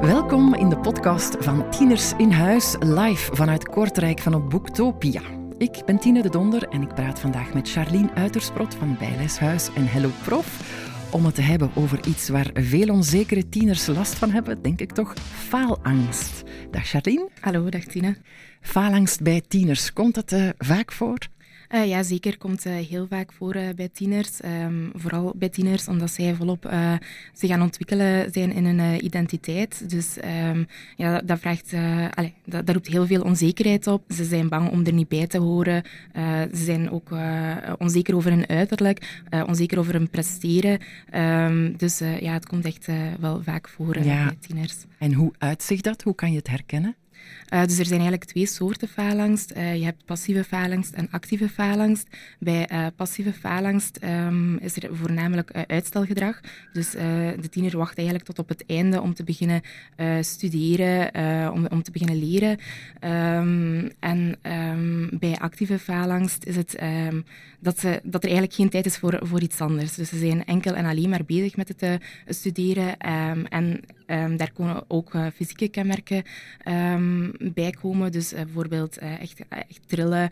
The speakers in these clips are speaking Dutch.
Welkom in de podcast van Tieners in Huis, live vanuit Kortrijk van op Boektopia. Ik ben Tine de Donder en ik praat vandaag met Charlene Uitersprot van Bijleshuis en Hello Prof om het te hebben over iets waar veel onzekere tieners last van hebben, denk ik toch, faalangst. Dag Charlene. Hallo, dag Tine. Faalangst bij tieners, komt dat uh, vaak voor? Uh, ja, zeker. Komt uh, heel vaak voor uh, bij tieners. Um, vooral bij tieners, omdat zij volop zich gaan ontwikkelen zijn in hun identiteit. Dus um, ja, dat, dat vraagt, allez, dat, dat, roept heel veel onzekerheid op. Ze zijn bang om er niet bij te horen. ze zijn ook onzeker over hun uiterlijk, onzeker over hun presteren. Um, dus ja, het komt echt wel vaak voor ja. bij tieners. En hoe uitzicht dat? Hoe kan je het herkennen? Uh, dus er zijn eigenlijk twee soorten faalangst. Uh, je hebt passieve faalangst en actieve faalangst. Bij uh, passieve faalangst um, is er voornamelijk uitstelgedrag. Dus de tiener wacht eigenlijk tot op het einde om te beginnen studeren, om, om te beginnen leren. Um, en um, bij actieve faalangst is het dat, ze, dat er eigenlijk geen tijd is voor, voor iets anders. Dus ze zijn enkel en alleen maar bezig met het studeren. en daar komen ook fysieke kenmerken bijkomen. Dus uh, bijvoorbeeld uh, echt, echt trillen,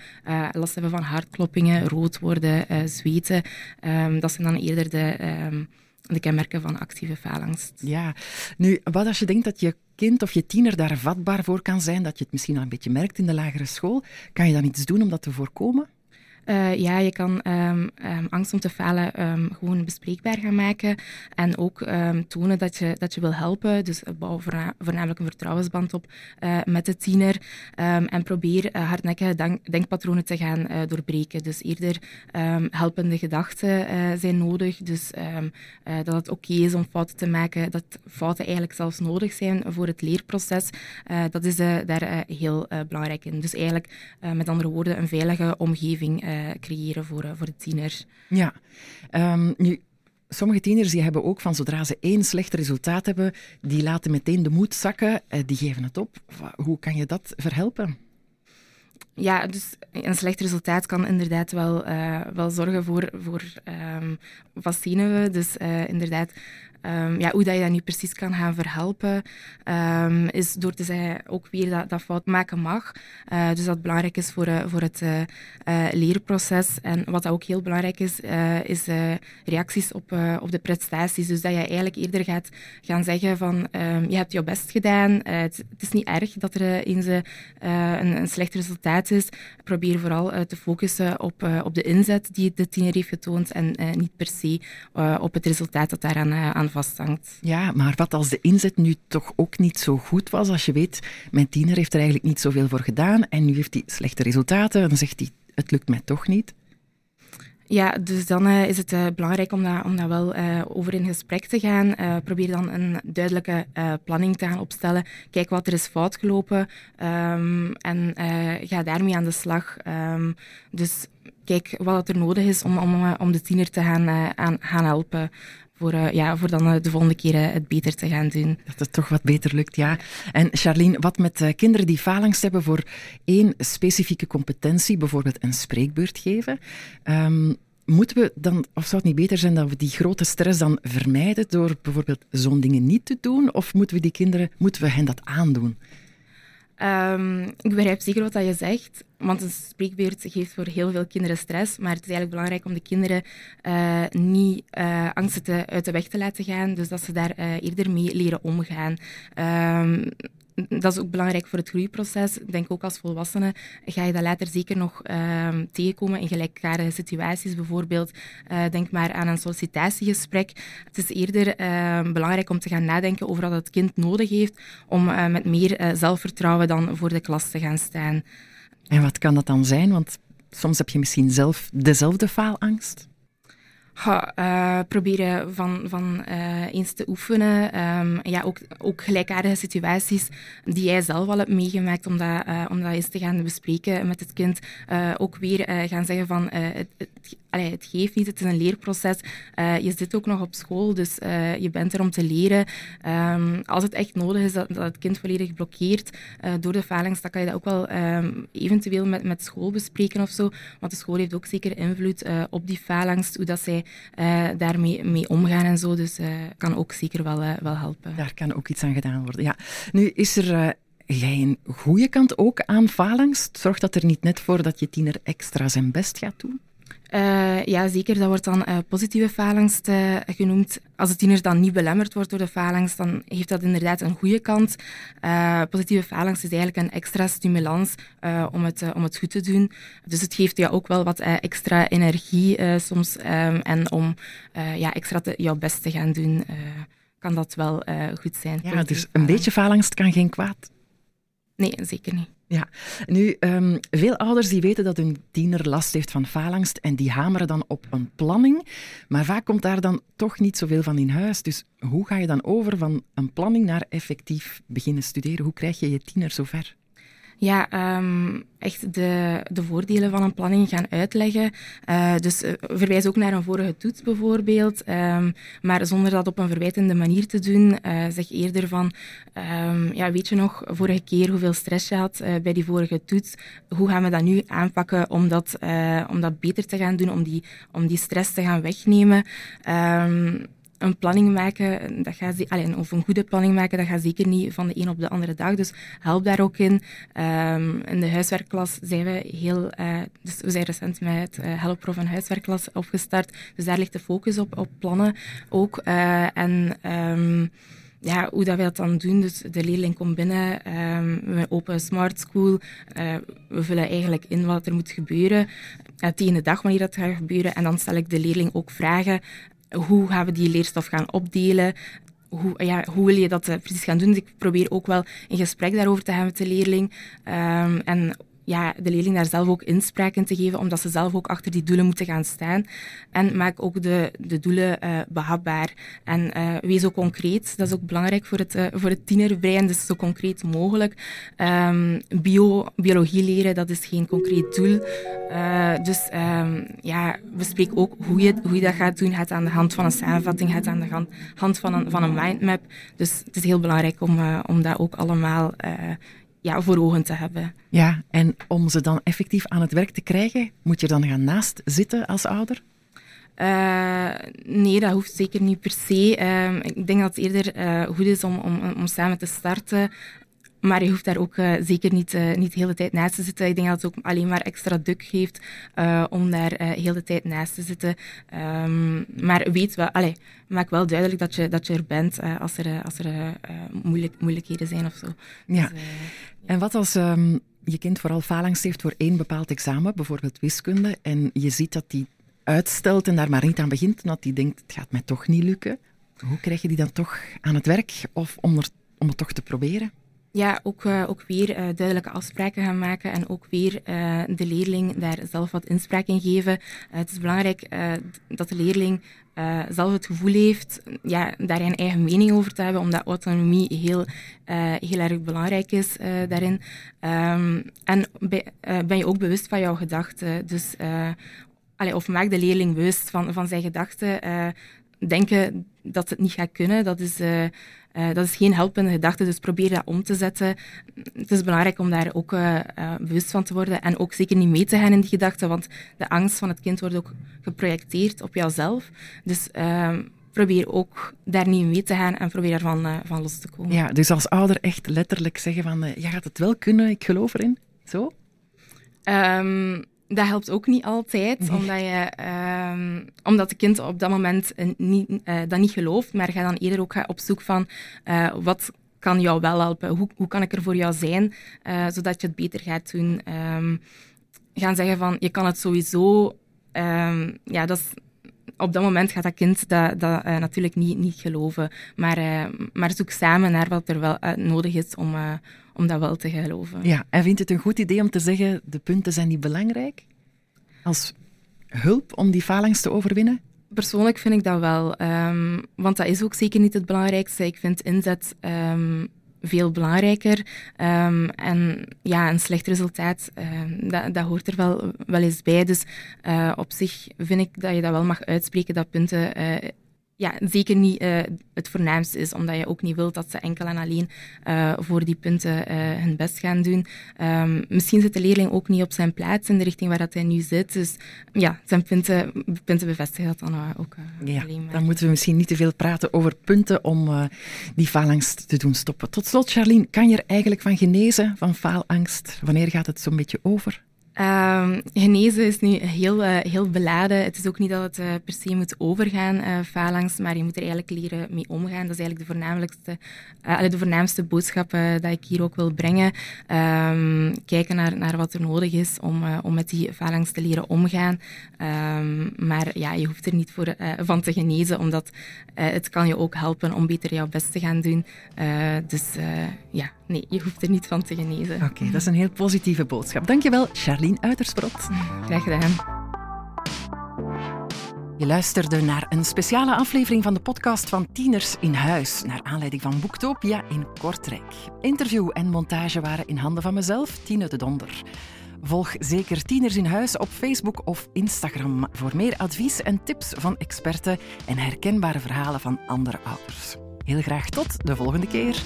last hebben van hartkloppingen, rood worden, zweten. Um, dat zijn dan eerder de, um, de kenmerken van actieve faalangst. Ja, nu, wat als je denkt dat je kind of je tiener daar vatbaar voor kan zijn, dat je het misschien al een beetje merkt in de lagere school, kan je dan iets doen om dat te voorkomen? Uh, ja, je kan um, um, angst om te falen um, gewoon bespreekbaar gaan maken. En ook tonen dat je, dat je wil helpen. Dus bouw voorna voornamelijk een vertrouwensband op uh, met de tiener. en probeer hardnekkige denk denkpatronen te gaan doorbreken. Dus eerder helpende gedachten zijn nodig. Dus dat het oké is om fouten te maken. Dat fouten eigenlijk zelfs nodig zijn voor het leerproces. dat is daar heel belangrijk in. Dus eigenlijk, met andere woorden, een veilige omgeving eh, creëren voor, eh, voor de tiener. Ja, um, nu, sommige tieners die hebben ook van zodra ze één slecht resultaat hebben, die laten meteen de moed zakken, uh, die geven het op. Hoe kan je dat verhelpen? Ja, dus een slecht resultaat kan inderdaad wel, uh, wel zorgen voor, voor um, wat zien we. Dus uh, inderdaad, Um, ja, hoe dat je dat nu precies kan gaan verhelpen, um, is door te zeggen ook weer dat, fout maken mag. Uh, dus dat belangrijk is voor, uh, voor het uh, leerproces. En wat ook heel belangrijk is, is reacties op, op de prestaties. Dus dat je eigenlijk eerder gaat gaan zeggen van um, je hebt je best gedaan. Het, is niet erg dat er eens een, een, slecht resultaat is. Probeer vooral te focussen op, op de inzet die de tiener heeft getoond en niet per se op het resultaat dat daaraan aan vasthangt. Ja, maar wat als de inzet nu toch ook niet zo goed was? Als je weet, mijn tiener heeft er eigenlijk niet zoveel voor gedaan en nu heeft hij slechte resultaten, dan zegt hij, het lukt mij toch niet. Ja, dus dan uh, is het uh, belangrijk om dat, om dat wel uh, over in gesprek te gaan. probeer dan een duidelijke planning te gaan opstellen. Kijk wat er is fout gelopen um, en ga daarmee aan de slag. Um, dus kijk wat er nodig is om, om, om de tiener te gaan, aan, gaan helpen voor, uh, ja, voor dan uh, de volgende keer uh, het beter te gaan doen. Dat het toch wat beter lukt, ja. En Charlene, wat met kinderen die falangst hebben voor één specifieke competentie, bijvoorbeeld een spreekbeurt geven, um, moeten we dan, of zou het niet beter zijn dat we die grote stress dan vermijden door bijvoorbeeld zo'n dingen niet te doen? Of moeten we die kinderen, moeten we hen dat aandoen? Um, ik begrijp zeker wat je zegt, want een spreekbeurt geeft voor heel veel kinderen stress. Maar het is eigenlijk belangrijk om de kinderen uh, niet uh, angsten te, uit de weg te laten gaan. Dus dat ze daar uh, eerder mee leren omgaan. Um, dat is ook belangrijk voor het groeiproces. Ik denk ook als volwassene ga je dat later zeker nog uh, tegenkomen in gelijkaardige situaties. Bijvoorbeeld, uh, denk maar aan een sollicitatiegesprek. Het is eerder uh, belangrijk om te gaan nadenken over wat het kind nodig heeft om eh, met meer zelfvertrouwen dan voor de klas te gaan staan. En wat kan dat dan zijn? Want soms heb je misschien zelf dezelfde faalangst. Ha, uh, proberen van, van uh, eens te oefenen. Um, ja, ook, ook gelijkaardige situaties die jij zelf al hebt meegemaakt, om dat, uh, om dat eens te gaan bespreken met het kind. ook weer gaan zeggen van het, het, het geeft niet, het is een leerproces. Uh, je zit ook nog op school, dus uh, je bent er om te leren. Um, als het echt nodig is dat, dat het kind volledig blokkeert uh, door de falings, dan kan je dat ook wel um, eventueel met, met school bespreken of zo. Want de school heeft ook zeker invloed op die falangst, hoe dat zij daarmee mee omgaan en zo. Dus kan ook zeker wel, wel helpen. Daar kan ook iets aan gedaan worden. Ja. Nu is er jij een goede kant ook aan falangst? Zorg dat er niet net voor dat je tiener extra zijn best gaat doen? Uh, ja, zeker. Dat wordt dan uh, positieve falangst uh, genoemd. Als de tiener dan niet belemmerd wordt door de falangst, dan heeft dat inderdaad een goede kant. positieve falangst is eigenlijk een extra stimulans om, het, om het goed te doen. Dus het geeft jou ook wel wat extra energie soms. Um, en om ja, extra te, jouw best te gaan doen, kan dat wel goed zijn. Ja, dus een beetje falangst kan geen kwaad. Nee, zeker niet. Ja, nu, um, veel ouders die weten dat hun tiener last heeft van faalangst en die hameren dan op een planning, maar vaak komt daar dan toch niet zoveel van in huis. Dus hoe ga je dan over van een planning naar effectief beginnen studeren? Hoe krijg je je tiener zover? Ja, um, echt de, de voordelen van een planning gaan uitleggen. Uh, dus uh, verwijs ook naar een vorige toets bijvoorbeeld, um, maar zonder dat op een verwijtende manier te doen. Uh, zeg eerder van, um, ja, weet je nog vorige keer hoeveel stress je had bij die vorige toets? Hoe gaan we dat nu aanpakken om dat, om dat beter te gaan doen, om die, om die stress te gaan wegnemen? Een planning maken, dat allee, of een goede planning maken, dat gaat zeker niet van de een op de andere dag. Dus help daar ook in. Um, in de huiswerkklas zijn we heel... Uh, dus we zijn recent met uh, Helpprof een huiswerkklas opgestart. Dus daar ligt de focus op, op plannen ook. Uh, en... Um, ja, hoe dat wij dat dan doen. Dus de leerling komt binnen, um, we openen Smart School, uh, we vullen eigenlijk in wat er moet gebeuren, uh, tegen de dag wanneer dat gaat gebeuren. En dan stel ik de leerling ook vragen hoe gaan we die leerstof gaan opdelen? Hoe, ja, hoe wil je dat uh, precies gaan doen? Dus ik probeer ook wel een gesprek daarover te hebben met de leerling. Um, en ja, de leerling daar zelf ook inspraak in te geven, omdat ze zelf ook achter die doelen moeten gaan staan. En maak ook de, de doelen uh, behapbaar. En uh, wees ook concreet. Dat is ook belangrijk voor het, uh, voor het tienerbrein, dus zo concreet mogelijk. Um, bio, biologie leren, dat is geen concreet doel. dus um, ja, bespreek ook hoe je, hoe je dat gaat doen. Het aan de hand van een samenvatting, het aan de hand van een, van een mindmap. Dus het is heel belangrijk om, om dat ook allemaal ja, voor ogen te hebben. Ja, en om ze dan effectief aan het werk te krijgen, moet je dan gaan naast zitten als ouder? Uh, nee, dat hoeft zeker niet per se. Uh, ik denk dat het eerder uh, goed is om, om, om samen te starten. Maar je hoeft daar ook uh, zeker niet, uh, niet de hele tijd naast te zitten. Ik denk dat het ook alleen maar extra duk geeft uh, om daar heel de tijd naast te zitten. Um, maar weet wel, maak wel duidelijk dat je, dat je er bent als er, als er moeilijk, moeilijkheden zijn of zo. Ja. Dus, en wat als um, je kind vooral falangst heeft voor één bepaald examen, bijvoorbeeld wiskunde, en je ziet dat die uitstelt en daar maar niet aan begint, en dat die denkt, het gaat mij toch niet lukken. Hoe krijg je die dan toch aan het werk of om, er, om het toch te proberen? Ja, ook, uh, ook weer uh, duidelijke afspraken gaan maken en ook weer uh, de leerling daar zelf wat inspraak in geven. het is belangrijk dat de leerling zelf het gevoel heeft ja, daar een eigen mening over te hebben, omdat autonomie heel, heel erg belangrijk is daarin. Um, en ben je ook bewust van jouw gedachten. Dus, of maak de leerling bewust van, van zijn gedachten. denken dat het niet gaat kunnen, dat is uh, dat is geen helpende gedachte, dus probeer dat om te zetten. Het is belangrijk om daar ook uh, uh, bewust van te worden en ook zeker niet mee te gaan in die gedachten, want de angst van het kind wordt ook geprojecteerd op jouzelf. Dus ehm, probeer ook daar niet mee te gaan en probeer daarvan van los te komen. Ja, dus als ouder echt letterlijk zeggen van, je gaat het wel kunnen, ik geloof erin. Zo? Um, dat helpt ook niet altijd, omdat, je, um, omdat de kind op dat moment niet, uh, dat niet gelooft, maar ga dan eerder ook op zoek van uh, wat kan jou wel helpen, hoe, hoe kan ik er voor jou zijn, uh, zodat je het beter gaat doen. Um, gaan zeggen van, je kan het sowieso, um, ja, dat is, op dat moment gaat dat kind dat, dat natuurlijk niet, niet geloven, maar, maar zoek samen naar wat er wel nodig is om om dat wel te geloven. Ja, en vindt het een goed idee om te zeggen, de punten zijn niet belangrijk? Als hulp om die falangst te overwinnen? Persoonlijk vind ik dat wel. Um, want dat is ook zeker niet het belangrijkste. Ik vind inzet um, veel belangrijker. Um, en ja, een slecht resultaat, uh, dat, dat, hoort er wel, wel eens bij. Dus uh, op zich vind ik dat je dat wel mag uitspreken, dat punten uh, ja, zeker niet uh, het voornaamste is, omdat je ook niet wilt dat ze enkel en alleen uh, voor die punten uh, hun best gaan doen. Um, misschien zit de leerling ook niet op zijn plaats in de richting waar dat hij nu zit. Dus ja, zijn punten, punten bevestigen dat dan ook ja, Dan moeten we misschien niet te veel praten over punten om die faalangst te doen stoppen. Tot slot, Charlene, kan je er eigenlijk van genezen, van faalangst? Wanneer gaat het zo'n beetje over? Um, genezen is nu heel, uh, heel beladen. Het is ook niet dat het uh, per se moet overgaan, uh, phalanx, maar je moet er eigenlijk leren mee omgaan. Dat is eigenlijk de, voornamelijkste, de voornaamste boodschap dat ik hier ook wil brengen. Um, kijken naar, naar wat er nodig is om, om met die phalanx te leren omgaan. Um, maar ja, je hoeft er niet voor, van te genezen, omdat het kan je ook helpen om beter jouw best te gaan doen. dus ja, nee, je hoeft er niet van te genezen. Oké, dat is een heel positieve boodschap. Dankjewel, Charlene Uitersprot. Graag gedaan. Je luisterde naar een speciale aflevering van de podcast van Tieners in Huis, naar aanleiding van Boektopia in Kortrijk. Interview en montage waren in handen van mezelf, Tine de Donder. Volg zeker Tieners in Huis op Facebook of Instagram voor meer advies en tips van experten en herkenbare verhalen van andere ouders. Heel graag tot de volgende keer.